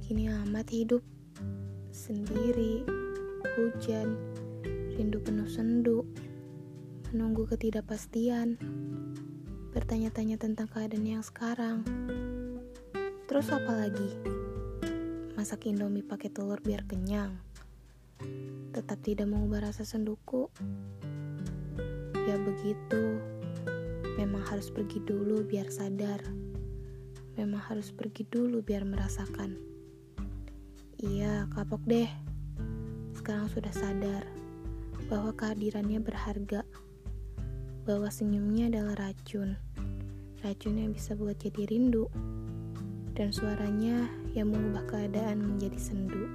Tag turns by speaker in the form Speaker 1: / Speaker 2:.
Speaker 1: hidup sendiri, hujan, rindu penuh sendu, menunggu ketidakpastian, bertanya-tanya tentang keadaan yang sekarang. Terus apa lagi? Masak indomie pakai telur biar kenyang. Tetap tidak mengubah rasa senduku. Ya begitu. Memang harus pergi dulu biar sadar. Memang harus pergi dulu biar merasakan. Iya, kapok deh. Sekarang sudah sadar bahwa kehadirannya berharga. Bahwa senyumnya adalah racun. Racun yang bisa buat jadi rindu. Dan suaranya yang mengubah keadaan menjadi sendu.